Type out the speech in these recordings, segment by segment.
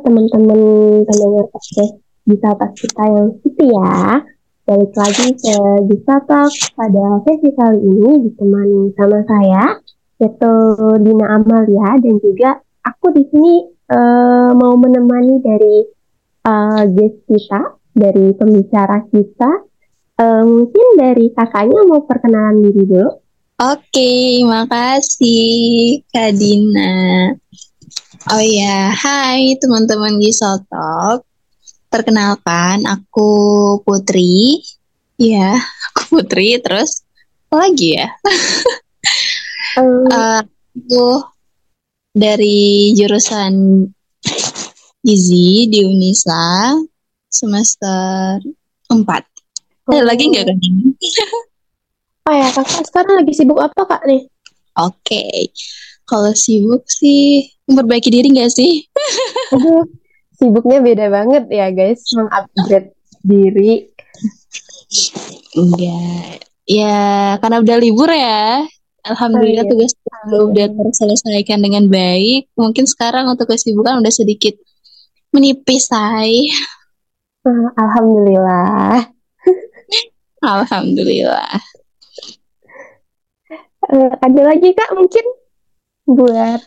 teman-teman pendengar podcast bisa tak kita yang setia. Balik lagi ke bisa Talk pada sesi kali ini ditemani sama saya, yaitu Dina Amalia dan juga aku di sini uh, mau menemani dari uh, guest kita, dari pembicara kita. Uh, mungkin dari kakaknya mau perkenalan diri dulu. Oke, makasih Kak Dina. Oh ya, hai teman-teman Gisotok. Perkenalkan, aku Putri. Ya, aku Putri. Terus apa lagi ya? um. uh, aku dari jurusan Gizi di Unisa semester 4. Oh. Ada lagi nggak kan? oh ya, kakak sekarang lagi sibuk apa kak nih? Oke, okay. Kalau sibuk sih memperbaiki diri gak sih? Sibuknya beda banget ya guys, mengupgrade diri. Enggak, ya karena udah libur ya. Alhamdulillah oh, iya. tugas udah terselesaikan dengan baik. Mungkin sekarang untuk kesibukan udah sedikit menipis, say. Ah, alhamdulillah. Alhamdulillah. Uh, ada lagi kak mungkin buat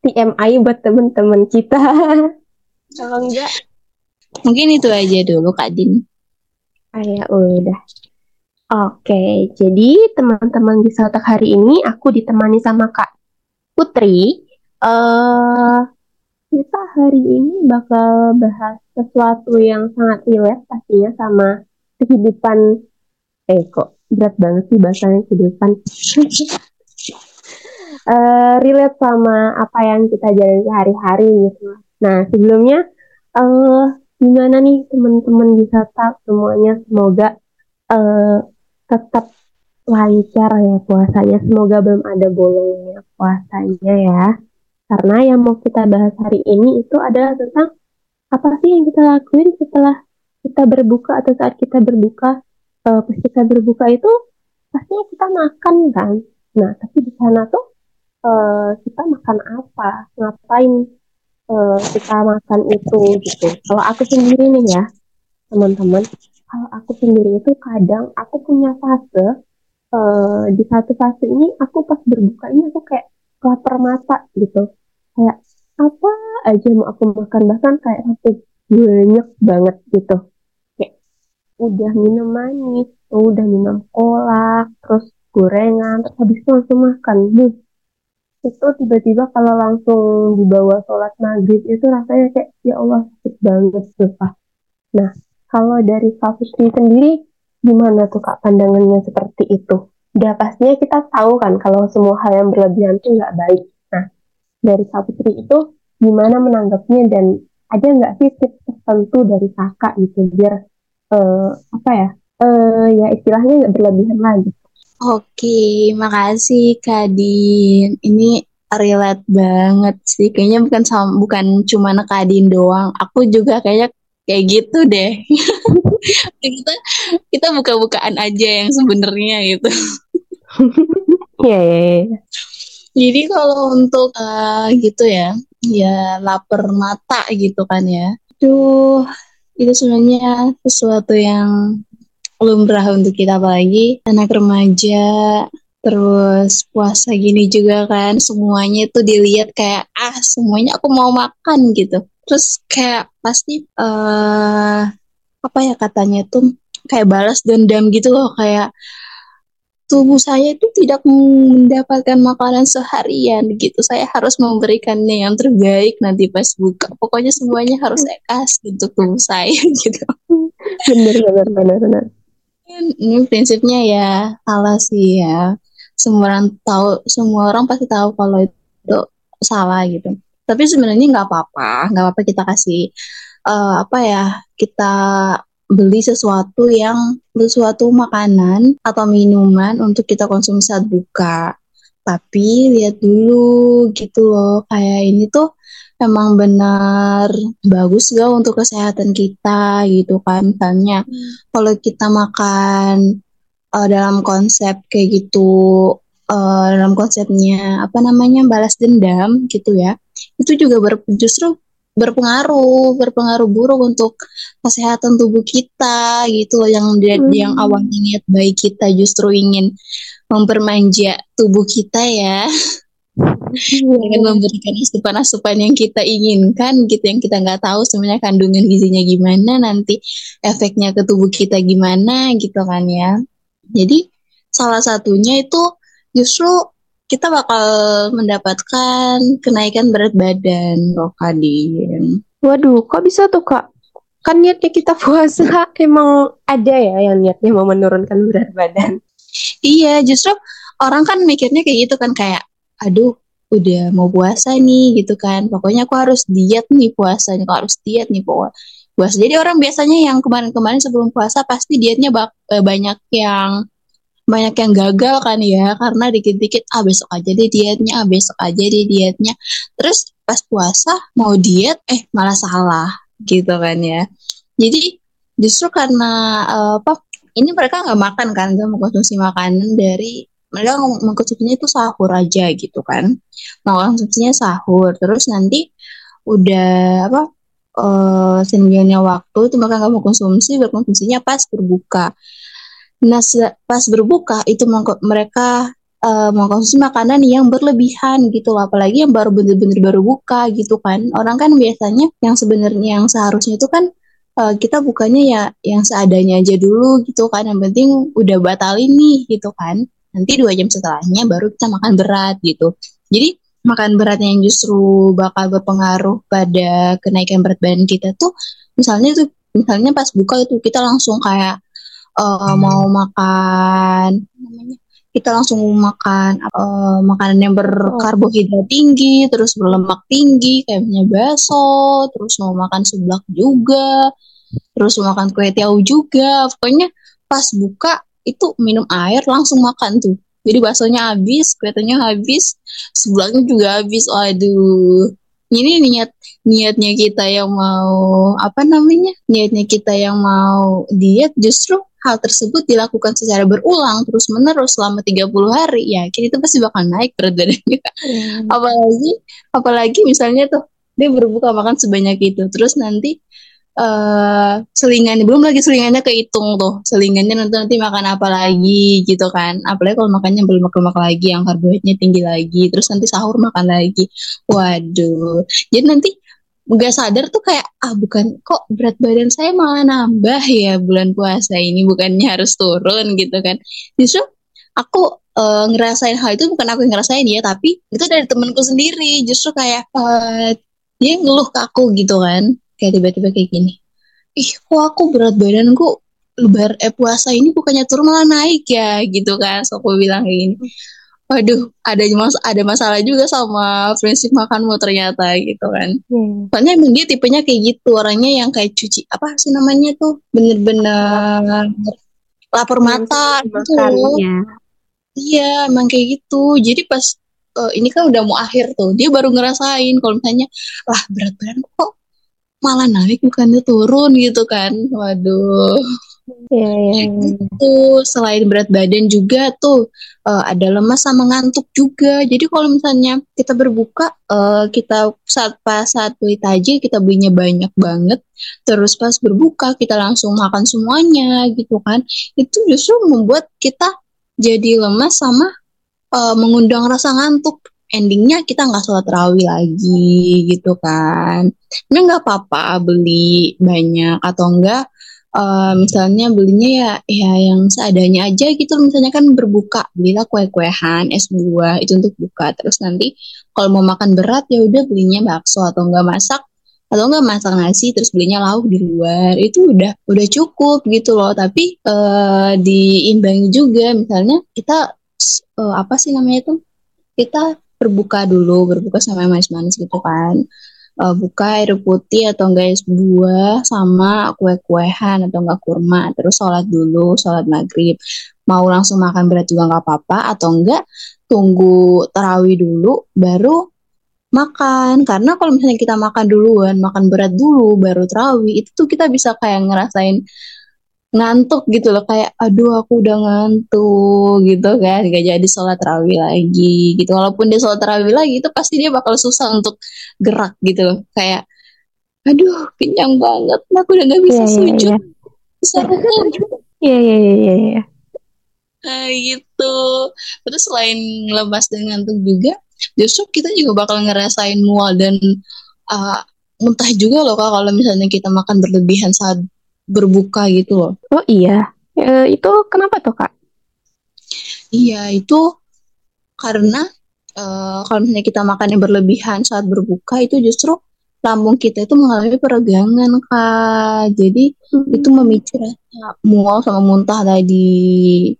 TMI buat teman-teman kita. Kalau enggak, mungkin itu aja dulu Kak Din. Ah ya udah. Oke, jadi teman-teman di Saltak hari ini aku ditemani sama Kak Putri. Uh, kita hari ini bakal bahas sesuatu yang sangat relate pastinya sama kehidupan. Eh kok berat banget sih bahasanya kehidupan. Uh, relate sama apa yang kita jalani sehari-hari gitu. Nah sebelumnya uh, gimana nih teman-teman bisa tak semuanya semoga uh, tetap lancar ya puasanya. Semoga belum ada bolongnya puasanya ya. Karena yang mau kita bahas hari ini itu adalah tentang apa sih yang kita lakuin setelah kita berbuka atau saat kita berbuka. Uh, pas kita berbuka itu pastinya kita makan kan. Nah, tapi di sana tuh uh, kita makan apa, ngapain uh, kita makan itu gitu. Kalau aku sendiri nih ya, teman-teman, kalau aku sendiri itu kadang aku punya fase uh, di satu fase ini aku pas berbuka ini aku kayak lapar mata gitu, kayak apa aja mau aku makan bahkan kayak sampai banyak banget gitu. Kayak udah minum manis, udah minum kolak, terus gorengan, terus habis itu langsung makan. Buh, itu tiba-tiba kalau langsung dibawa sholat maghrib itu rasanya kayak ya Allah sakit banget sumpah. Nah kalau dari Kak Fitri sendiri gimana tuh Kak pandangannya seperti itu? Udah pastinya kita tahu kan kalau semua hal yang berlebihan itu nggak baik. Nah dari Kak Fitri itu gimana menanggapnya dan ada nggak sih tips tertentu dari kakak gitu biar uh, apa ya uh, ya istilahnya nggak berlebihan lagi Oke, makasih Kadin. Ini relate banget sih. Kayaknya bukan sama, bukan cuma Kadin doang. Aku juga kayaknya kayak gitu deh. kita kita buka-bukaan aja yang sebenarnya gitu. Iya, iya, iya. Jadi kalau untuk uh, gitu ya, ya lapar mata gitu kan ya. Duh, itu sebenarnya sesuatu yang lumrah untuk kita apalagi anak remaja terus puasa gini juga kan semuanya itu dilihat kayak ah semuanya aku mau makan gitu. Terus kayak pasti uh, apa ya katanya tuh kayak balas dendam gitu loh kayak tubuh saya itu tidak mendapatkan makanan seharian gitu. Saya harus memberikannya yang terbaik nanti pas buka. Pokoknya semuanya harus saya kasih untuk tubuh saya gitu. Benar benar benar benar ini prinsipnya ya salah sih ya. Semua orang tahu semua orang pasti tahu kalau itu salah gitu. Tapi sebenarnya nggak apa-apa nggak apa-apa kita kasih uh, apa ya kita beli sesuatu yang sesuatu makanan atau minuman untuk kita konsumsi saat buka. Tapi lihat dulu gitu loh kayak ini tuh emang benar bagus gak untuk kesehatan kita gitu kan misalnya hmm. kalau kita makan uh, dalam konsep kayak gitu uh, dalam konsepnya apa namanya balas dendam gitu ya itu juga ber justru berpengaruh berpengaruh buruk untuk kesehatan tubuh kita gitu yang hmm. yang awalnya niat baik kita justru ingin mempermanja tubuh kita ya dengan memberikan asupan-asupan yang kita inginkan gitu yang kita nggak tahu sebenarnya kandungan gizinya gimana nanti efeknya ke tubuh kita gimana gitu kan ya jadi salah satunya itu justru kita bakal mendapatkan kenaikan berat badan loh Kadin. Waduh, kok bisa tuh kak? Kan niatnya kita puasa emang ada ya yang niatnya mau menurunkan berat badan. Iya, justru orang kan mikirnya kayak gitu kan kayak, aduh, udah mau puasa nih gitu kan. Pokoknya aku harus diet nih puasa, aku harus diet nih puasa. Jadi orang biasanya yang kemarin-kemarin sebelum puasa pasti dietnya eh, banyak yang banyak yang gagal kan ya karena dikit-dikit ah besok aja deh dietnya ah besok aja deh dietnya terus pas puasa mau diet eh malah salah gitu kan ya jadi justru karena uh, apa ini mereka nggak makan kan nggak mengkonsumsi makanan dari mereka mengkonsumsinya itu sahur aja gitu kan mau konsumsinya sahur terus nanti udah apa uh, waktu itu mereka nggak mau konsumsi berkonsumsinya pas berbuka Nah, pas berbuka itu mereka uh, mengkonsumsi makanan yang berlebihan gitu loh, apalagi yang baru bener-bener baru buka gitu kan. Orang kan biasanya yang sebenarnya yang seharusnya itu kan uh, kita bukannya ya yang seadanya aja dulu gitu kan. Yang penting udah batalin nih gitu kan. Nanti dua jam setelahnya baru kita makan berat gitu. Jadi makan beratnya yang justru bakal berpengaruh pada kenaikan berat badan kita tuh misalnya tuh misalnya pas buka itu kita langsung kayak uh, mau makan namanya kita langsung makan uh, makanan yang berkarbohidrat tinggi, terus berlemak tinggi, kayak misalnya bakso, terus mau makan seblak juga, terus mau makan kue tiaw juga. Pokoknya pas buka itu minum air langsung makan tuh. Jadi baksonya habis, kue habis, seblaknya juga habis. Waduh, ini niat niatnya kita yang mau apa namanya niatnya kita yang mau diet justru hal tersebut dilakukan secara berulang terus menerus selama 30 hari ya itu pasti bakal naik berat badannya hmm. apalagi apalagi misalnya tuh dia berbuka makan sebanyak itu terus nanti uh, selingannya belum lagi selingannya kehitung tuh. Selingannya nanti nanti makan apa lagi gitu kan. Apalagi kalau makannya belum lemak lagi yang karbohidratnya tinggi lagi terus nanti sahur makan lagi. Waduh. Jadi nanti nggak sadar tuh kayak ah bukan kok berat badan saya malah nambah ya bulan puasa ini bukannya harus turun gitu kan. Justru aku uh, ngerasain hal itu bukan aku yang ngerasain ya tapi itu dari temenku sendiri. Justru kayak uh, dia ngeluh ke aku gitu kan kayak tiba-tiba kayak gini. Ih kok aku berat badanku lebar eh puasa ini bukannya turun malah naik ya gitu kan. So aku bilang kayak gini. Waduh ada mas ada masalah juga sama prinsip makanmu ternyata gitu kan. Hmm. soalnya emang dia tipenya kayak gitu orangnya yang kayak cuci apa sih namanya tuh bener-bener lapor mata gitu. iya emang kayak gitu. Jadi pas uh, ini kan udah mau akhir tuh dia baru ngerasain kalau misalnya lah berat badan kok malah naik bukannya turun gitu kan waduh Iya, iya, iya. Itu selain berat badan juga tuh uh, ada lemas sama ngantuk juga. Jadi kalau misalnya kita berbuka, uh, kita saat pas saat beli tajil kita belinya banyak banget. Terus pas berbuka kita langsung makan semuanya gitu kan. Itu justru membuat kita jadi lemas sama uh, mengundang rasa ngantuk. Endingnya kita nggak sholat terawih lagi gitu kan. Ini nggak apa-apa beli banyak atau enggak uh, misalnya belinya ya ya yang seadanya aja gitu. Misalnya kan berbuka belilah kue-kuehan es buah itu untuk buka. Terus nanti kalau mau makan berat ya udah belinya bakso atau enggak masak atau enggak masak nasi terus belinya lauk di luar. Itu udah udah cukup gitu loh. Tapi uh, diimbangi juga misalnya kita uh, apa sih namanya itu? Kita berbuka dulu berbuka sama manis-manis gitu kan uh, buka air putih atau enggak es buah sama kue-kuehan atau enggak kurma. Terus sholat dulu sholat maghrib. Mau langsung makan berat juga nggak apa-apa. Atau enggak tunggu terawih dulu baru makan. Karena kalau misalnya kita makan duluan makan berat dulu baru terawih itu tuh kita bisa kayak ngerasain ngantuk gitu loh kayak aduh aku udah ngantuk gitu kan. Gak jadi sholat terawih lagi gitu. Walaupun dia sholat terawih lagi itu pasti dia bakal susah untuk gerak gitu loh. Kayak aduh kenyang banget nah, aku udah nggak bisa yeah, sujud. yeah, iya iya iya iya iya. Nah, gitu. Terus selain lemas dan ngantuk juga justru kita juga bakal ngerasain mual dan uh, muntah juga loh kak kalau misalnya kita makan berlebihan saat berbuka gitu loh. Oh iya. E, itu kenapa tuh kak? Iya itu karena uh, kalau misalnya kita makan yang berlebihan saat berbuka itu justru lambung kita itu mengalami peregangan kak. Jadi hmm. itu memicu rasa mual sama muntah tadi.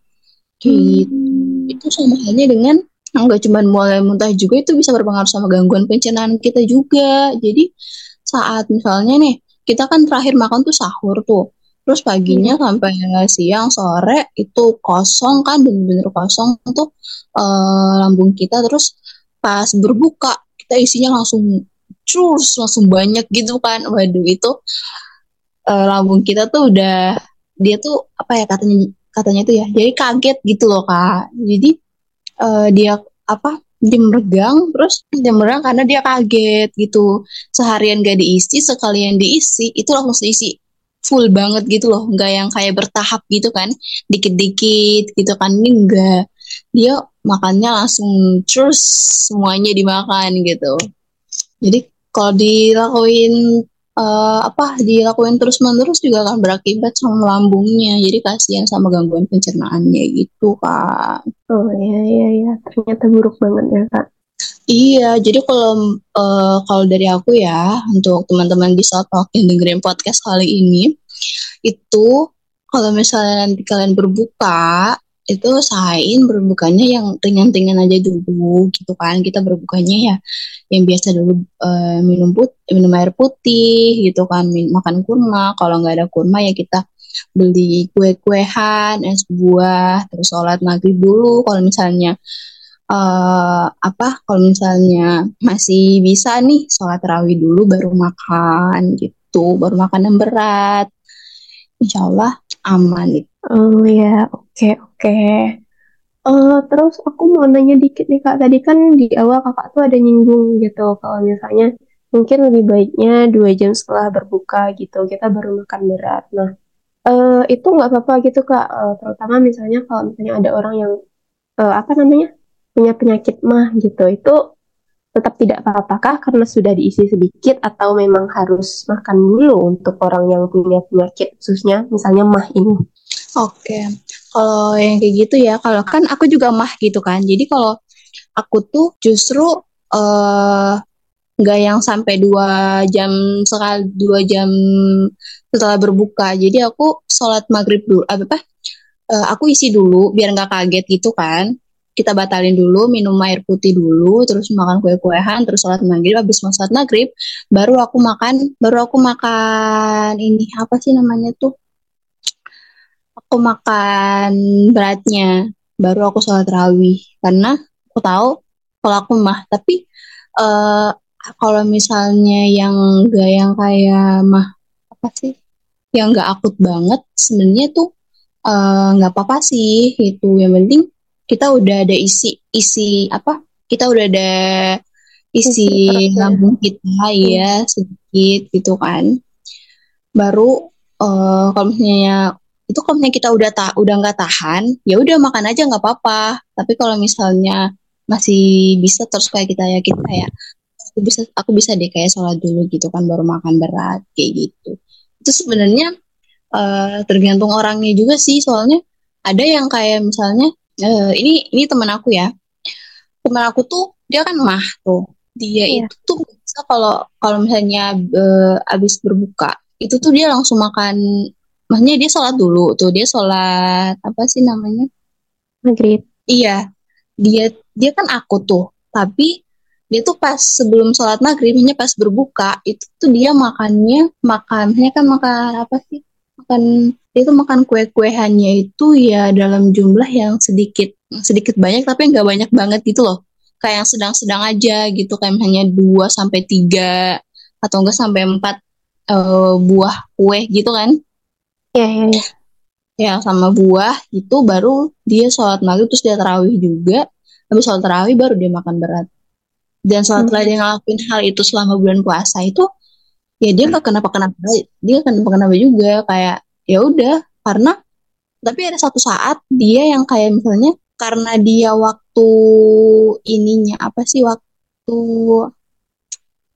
Kayak hmm. itu sama halnya dengan nggak cuma mual dan muntah juga itu bisa berpengaruh sama gangguan pencernaan kita juga. Jadi saat misalnya nih kita kan terakhir makan tuh sahur tuh. Terus paginya hmm. sampai siang sore itu kosong kan bener-bener kosong tuh uh, lambung kita. Terus pas berbuka kita isinya langsung terus langsung banyak gitu kan. Waduh itu uh, lambung kita tuh udah dia tuh apa ya katanya katanya tuh ya jadi kaget gitu loh kak. Jadi uh, dia apa dia meregang terus dia meregang karena dia kaget gitu. Seharian gak diisi sekalian diisi itu langsung diisi. Full banget gitu loh nggak yang kayak bertahap gitu kan. Dikit-dikit gitu kan ini enggak dia makannya langsung terus semuanya dimakan gitu. Jadi kalau dilakuin uh, apa dilakuin terus menerus juga akan berakibat sama lambungnya jadi kasihan sama gangguan pencernaannya gitu kak. Oh iya iya iya. Ternyata buruk banget ya kak. Iya, jadi kalau uh, kalau dari aku ya untuk teman-teman di Talk yang dengerin podcast kali ini itu kalau misalnya nanti kalian berbuka itu usahain berbukanya yang ringan-ringan aja dulu gitu kan. Kita berbukanya ya yang biasa dulu uh, minum put minum air putih gitu kan. Makan kurma. Kalau nggak ada kurma ya kita beli kue-kuehan es buah terus sholat maghrib dulu. Kalau misalnya uh, apa kalau misalnya masih bisa nih sholat terawih dulu baru makan gitu. Baru makan yang berat. Insya Allah aman gitu. Oh ya, oke okay, oke. Okay. Uh, terus aku mau nanya dikit nih kak. Tadi kan di awal kakak tuh ada nyinggung gitu kalau misalnya mungkin lebih baiknya dua jam setelah berbuka gitu kita baru makan berat. Nah uh, itu nggak apa-apa gitu kak. Uh, terutama misalnya kalau misalnya ada orang yang uh, apa namanya punya penyakit mah gitu itu tetap tidak apa-apakah karena sudah diisi sedikit atau memang harus makan dulu untuk orang yang punya penyakit khususnya misalnya mah ini? Oke, kalau yang kayak gitu ya, kalau kan aku juga mah gitu kan. Jadi kalau aku tuh justru uh, nggak yang sampai dua jam sekali dua jam setelah berbuka. Jadi aku sholat maghrib dulu, apa apa? Uh, aku isi dulu biar nggak kaget gitu kan kita batalin dulu minum air putih dulu terus makan kue-kuehan terus sholat maghrib habis mau sholat maghrib baru aku makan baru aku makan ini apa sih namanya tuh aku makan beratnya baru aku sholat rawih karena aku tahu kalau aku mah tapi uh, kalau misalnya yang gak yang kayak mah apa sih? Yang gak akut banget sebenarnya tuh eh, nggak uh, apa-apa sih itu yang penting kita udah ada isi isi apa? Kita udah ada isi lambung kita ya sedikit gitu kan. Baru uh, kalau misalnya itu kalau misalnya kita udah tak udah nggak tahan ya udah makan aja nggak apa-apa. Tapi kalau misalnya masih bisa terus kayak kita ya kita ya aku bisa aku bisa deh kayak sholat dulu gitu kan baru makan berat kayak gitu. Itu sebenarnya uh, tergantung orangnya juga sih. Soalnya ada yang kayak misalnya uh, ini ini teman aku ya. Teman aku tuh dia kan mah tuh. Dia yeah. itu tuh bisa kalau kalau misalnya uh, abis berbuka itu tuh dia langsung makan maksudnya dia sholat dulu tuh dia sholat apa sih namanya? Maghrib. Iya. Dia dia kan aku tuh tapi dia tuh pas sebelum sholat maghrib hanya pas berbuka itu tuh dia makannya makannya kan makan apa sih? Makan itu makan kue-kuehannya itu ya dalam jumlah yang sedikit sedikit banyak tapi nggak banyak banget gitu loh. Kayak yang sedang-sedang aja gitu kayak hanya dua sampai tiga atau enggak sampai empat uh, buah kue gitu kan ya ya ya ya sama buah itu baru dia sholat maghrib terus dia terawih juga. Habis sholat terawih baru dia makan berat. Dan setelah hmm. dia ngelakuin hal itu selama bulan puasa itu ya dia nggak kenapa kenapa dia kenapa kenapa juga kayak ya udah. Karena tapi ada satu saat dia yang kayak misalnya karena dia waktu ininya apa sih waktu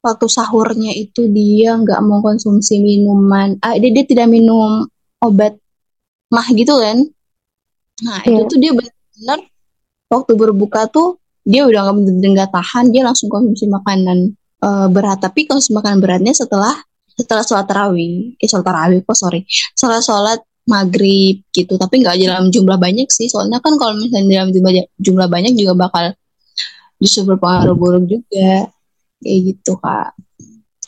waktu sahurnya itu dia nggak mau konsumsi minuman ah dia, dia tidak minum obat mah gitu kan nah yeah. itu iya. tuh dia benar waktu berbuka tuh dia udah nggak tahan dia langsung konsumsi makanan uh, berat tapi konsumsi makanan beratnya setelah setelah sholat tarawih eh sholat tarawih kok sorry setelah sholat maghrib gitu tapi nggak dalam jumlah banyak sih soalnya kan kalau misalnya dalam jumlah jumlah banyak juga bakal justru berpengaruh buruk juga kayak gitu kak.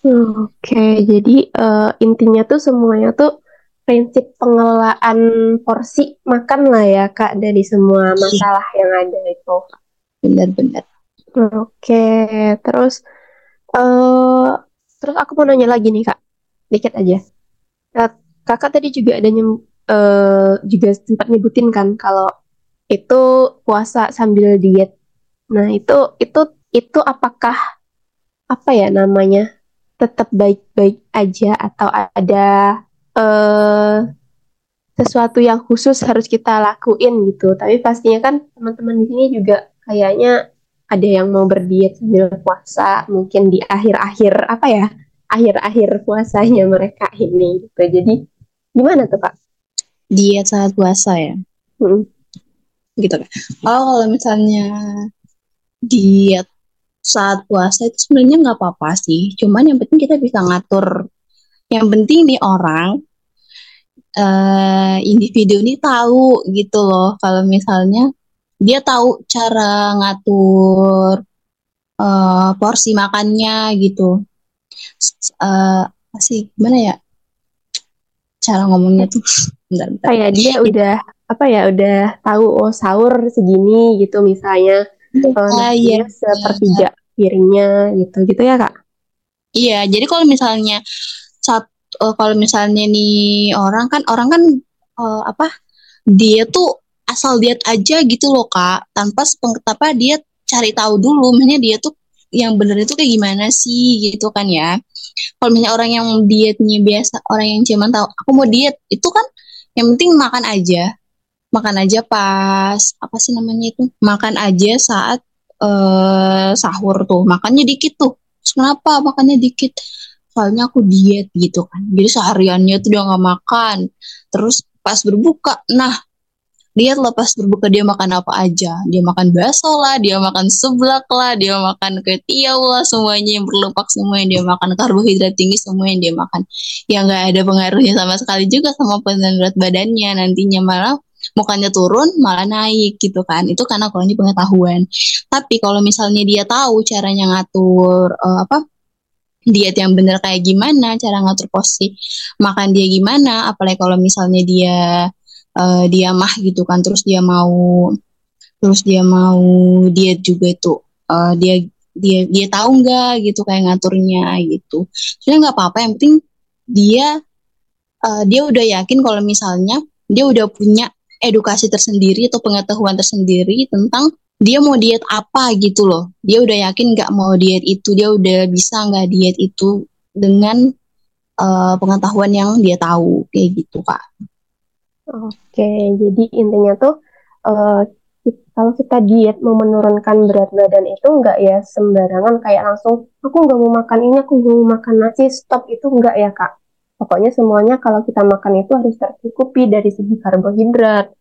Oke, okay, jadi uh, intinya tuh semuanya tuh prinsip pengelolaan porsi makan lah ya kak dari semua iya. masalah yang ada itu. Benar-benar. Oke, terus uh, terus aku mau nanya lagi nih kak, dikit aja. Kakak tadi juga ada nyem, uh, juga sempat nyebutin kan kalau itu puasa sambil diet. Nah itu itu itu apakah apa ya namanya tetap baik-baik aja atau ada uh, sesuatu yang khusus harus kita lakuin gitu. Tapi pastinya kan teman-teman di sini juga kayaknya ada yang mau berdiet sambil puasa, mungkin di akhir-akhir apa ya, akhir-akhir puasanya mereka ini gitu. Jadi gimana tuh kak? Diet saat puasa ya? Hmm. Gitu kan. Oh kalau misalnya diet saat puasa itu sebenarnya nggak apa-apa sih. Cuman yang penting kita bisa ngatur. Yang penting nih orang uh, individu ini tahu gitu loh. Kalau misalnya dia tahu cara ngatur uh, porsi makannya gitu. Uh, sih gimana ya cara ngomongnya tuh bentar, bentar. kayak dia udah apa ya udah tahu oh sahur segini gitu misalnya uh, iya sepertiga piringnya gitu gitu ya kak iya jadi kalau misalnya saat uh, kalau misalnya nih orang kan orang kan uh, apa dia tuh asal diet aja gitu loh kak. Tanpa apa dia cari tahu dulu maksudnya dia tuh yang bener itu kayak gimana sih gitu kan ya. Kalau misalnya orang yang dietnya biasa orang yang cuma tahu aku mau diet itu kan yang penting makan aja. Makan aja pas apa sih namanya itu? Makan aja saat uh, sahur tuh. Makannya dikit tuh. Kenapa makannya dikit soalnya aku diet gitu kan. Jadi sehariannya tuh udah gak makan. Terus pas berbuka nah lihat lah pas berbuka dia makan apa aja. Dia makan bakso lah dia makan seblak lah dia makan ketiau lah semuanya yang berlemak semua yang dia makan karbohidrat tinggi semua yang dia makan. Yang nggak ada pengaruhnya sama sekali juga sama berat badannya. Nantinya malah mukanya turun malah naik gitu kan. Itu karena kurangnya pengetahuan. Tapi kalau misalnya dia tahu caranya ngatur uh, apa diet yang benar kayak gimana cara ngatur porsi makan dia gimana apalagi kalau misalnya dia uh, dia mah gitu kan terus dia mau terus dia mau diet juga itu uh, dia dia dia tahu nggak gitu kayak ngaturnya gitu. Sebenarnya nggak apa-apa yang penting dia uh, dia udah yakin kalau misalnya dia udah punya edukasi tersendiri atau pengetahuan tersendiri tentang dia mau diet apa gitu loh. Dia udah yakin nggak mau diet itu, dia udah bisa nggak diet itu dengan uh, pengetahuan yang dia tahu kayak gitu kak. Oke, jadi intinya tuh uh, kalau kita diet mau menurunkan berat badan itu nggak ya sembarangan kayak langsung aku nggak mau makan ini, aku nggak mau makan nasi, stop itu nggak ya kak. Pokoknya semuanya kalau kita makan itu harus tercukupi dari segi karbohidrat,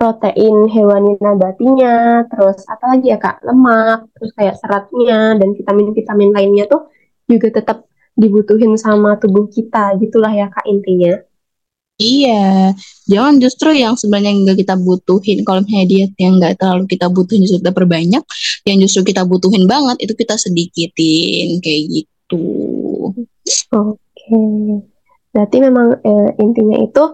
protein hewani nabatinya, terus apa lagi ya kak, lemak, terus kayak seratnya dan vitamin-vitamin lainnya tuh juga tetap dibutuhin sama tubuh kita, gitulah ya kak intinya. Iya, jangan justru yang sebenarnya nggak kita butuhin. Kalau misalnya diet yang nggak terlalu kita butuhin justru kita perbanyak, yang justru kita butuhin banget itu kita sedikitin kayak gitu. Oke. Okay. Berarti memang eh, intinya itu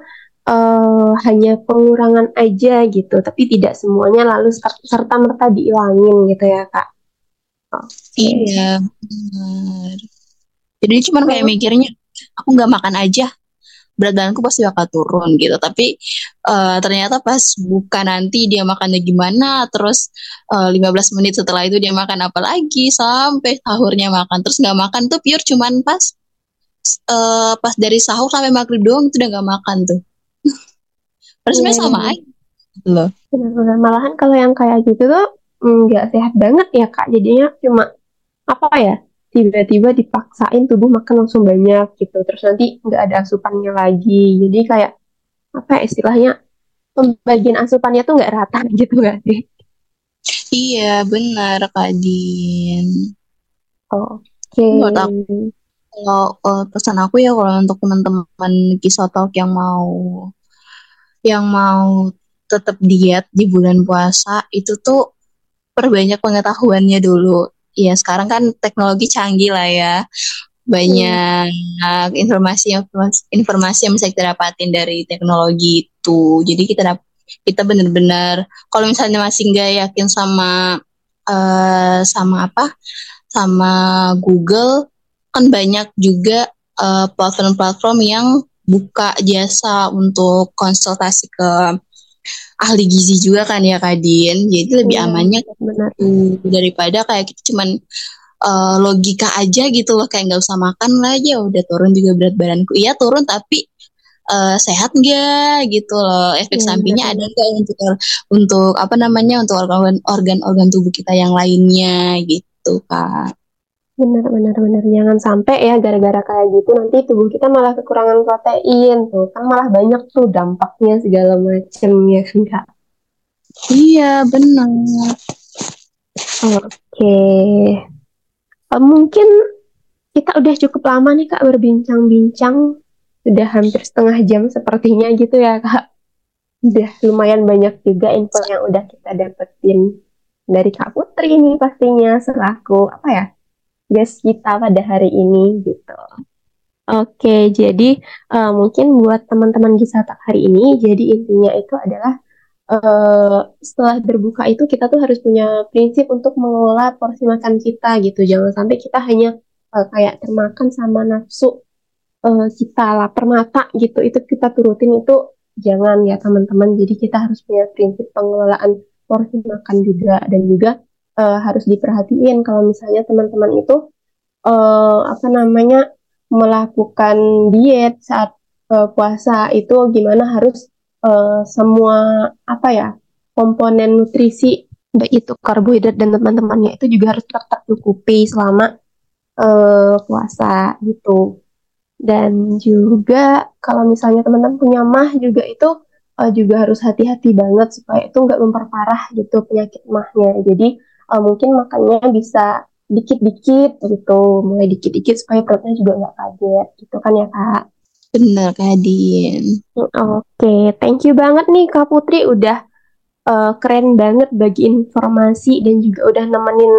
eh, hanya pengurangan aja gitu, tapi tidak semuanya lalu serta merta dihilangin gitu ya kak. Okay. Iya benar. Jadi cuma kayak mikirnya aku nggak makan aja berat badanku pasti bakal turun gitu tapi uh, ternyata pas buka nanti dia makannya gimana terus uh, eh, 15 menit setelah itu dia makan apa lagi sampai sahurnya makan terus nggak makan tuh pure cuman pas uh, pas dari sahur sampai maghrib doang itu udah gak makan tuh. Terus yeah. sama iya. aja loh. Benar-benar malahan kalau yang kayak gitu tuh nggak sehat banget ya kak. Jadinya cuma apa ya tiba-tiba dipaksain tubuh makan langsung banyak gitu. Terus nanti nggak ada asupannya lagi. Jadi kayak apa ya istilahnya pembagian asupannya tuh nggak rata gitu gak sih? Iya benar Kak Din. Oke. Okay. Kalau uh, pesan aku ya kalau untuk teman-teman kisah talk yang mau yang mau tetap diet di bulan puasa itu tuh perbanyak pengetahuannya dulu. Ya sekarang kan teknologi canggih lah ya. Banyak informasi informasi yang bisa kita dapatin dari teknologi itu. Jadi kita kita benar-benar kalau misalnya masih nggak yakin sama uh, sama apa sama Google kan banyak juga eh, platform-platform uh, yang buka jasa untuk konsultasi ke ahli gizi juga kan ya Kak Din. Jadi lebih iya, amannya benar. daripada kayak kita cuman uh, logika aja gitu loh kayak nggak usah makan lah ya udah turun juga berat badanku. Iya turun tapi uh, sehat nggak gitu loh efek hmm, sampingnya betul. ada nggak untuk untuk apa namanya untuk organ organ organ tubuh kita yang lainnya gitu kak Benar, benar, benar. Jangan sampai ya gara-gara kayak gitu nanti tubuh kita malah kekurangan protein tuh kan malah banyak tuh dampaknya segala macem ya kan kak. Iya benar. Oke. Uh, mungkin kita udah cukup lama nih kak berbincang-bincang. Udah hampir setengah jam sepertinya gitu ya kak. Udah lumayan banyak juga info yang udah kita dapetin dari Kak Putri nih pastinya selaku apa ya guest kita pada hari ini gitu. Oke, jadi uh, mungkin buat teman-teman Gisatak hari ini, jadi intinya itu adalah uh, setelah berbuka itu kita tuh harus punya prinsip untuk mengelola porsi makan kita gitu. Jangan sampai kita hanya uh, kayak termakan sama nafsu uh, kita lapar mata gitu. Itu kita turutin itu jangan ya teman-teman. Jadi kita harus punya prinsip pengelolaan porsi makan juga dan juga uh, harus diperhatiin kalau misalnya teman-teman itu uh, apa namanya melakukan diet saat uh, puasa itu gimana harus uh, semua apa ya komponen nutrisi baik itu karbohidrat dan teman-temannya itu juga harus tetap tercukupi selama uh, puasa gitu. Dan juga kalau misalnya teman-teman punya mah juga itu uh, juga harus hati-hati banget supaya itu nggak memperparah gitu penyakit mahnya. Jadi uh, mungkin makannya bisa dikit-dikit gitu, mulai dikit-dikit supaya perutnya juga nggak kaget gitu kan ya kak. Bener Kak Din. Oke, okay. thank you banget nih Kak Putri udah uh, keren banget bagi informasi dan juga udah nemenin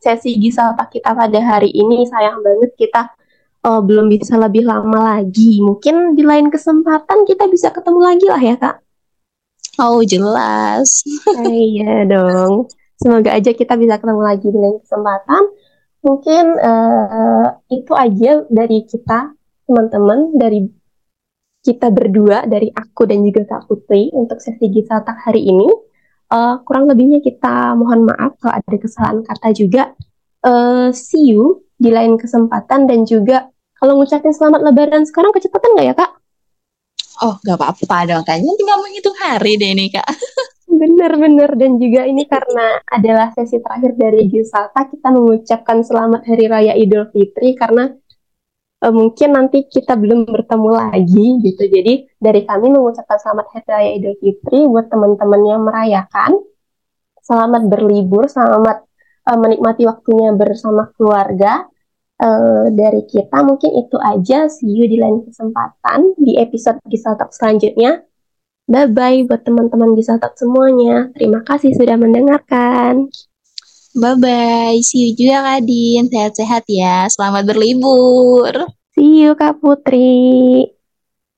sesi Gisalta kita pada hari ini. Sayang banget kita uh, belum bisa lebih lama lagi. Mungkin di lain kesempatan kita bisa ketemu lagi lah ya Kak. Oh jelas. Iya dong. Semoga aja kita bisa ketemu lagi di lain kesempatan. Mungkin uh, itu aja dari kita, teman-teman, dari kita berdua, dari aku dan juga Kak Putri untuk sesi Gisatak hari ini. Uh, kurang lebihnya kita mohon maaf kalau ada kesalahan kata juga. Uh, see you di lain kesempatan dan juga kalau ngucapin selamat lebaran sekarang kecepatan nggak ya kak? Oh gak apa-apa dong kayaknya tinggal menghitung hari deh nih kak. Bener-bener dan juga ini karena adalah sesi terakhir dari Gisata kita mengucapkan selamat Hari Raya Idul Fitri karena uh, mungkin nanti kita belum bertemu lagi gitu. Jadi dari kami mengucapkan selamat Hari Raya Idul Fitri buat teman-teman yang merayakan. Selamat berlibur, selamat uh, menikmati waktunya bersama keluarga. Uh, dari kita mungkin itu aja. See you di lain kesempatan di episode Gisata selanjutnya. Bye-bye buat teman-teman bisa tak semuanya. Terima kasih sudah mendengarkan. Bye-bye. See you juga Kak Din. Sehat-sehat ya. Selamat berlibur. See you Kak Putri.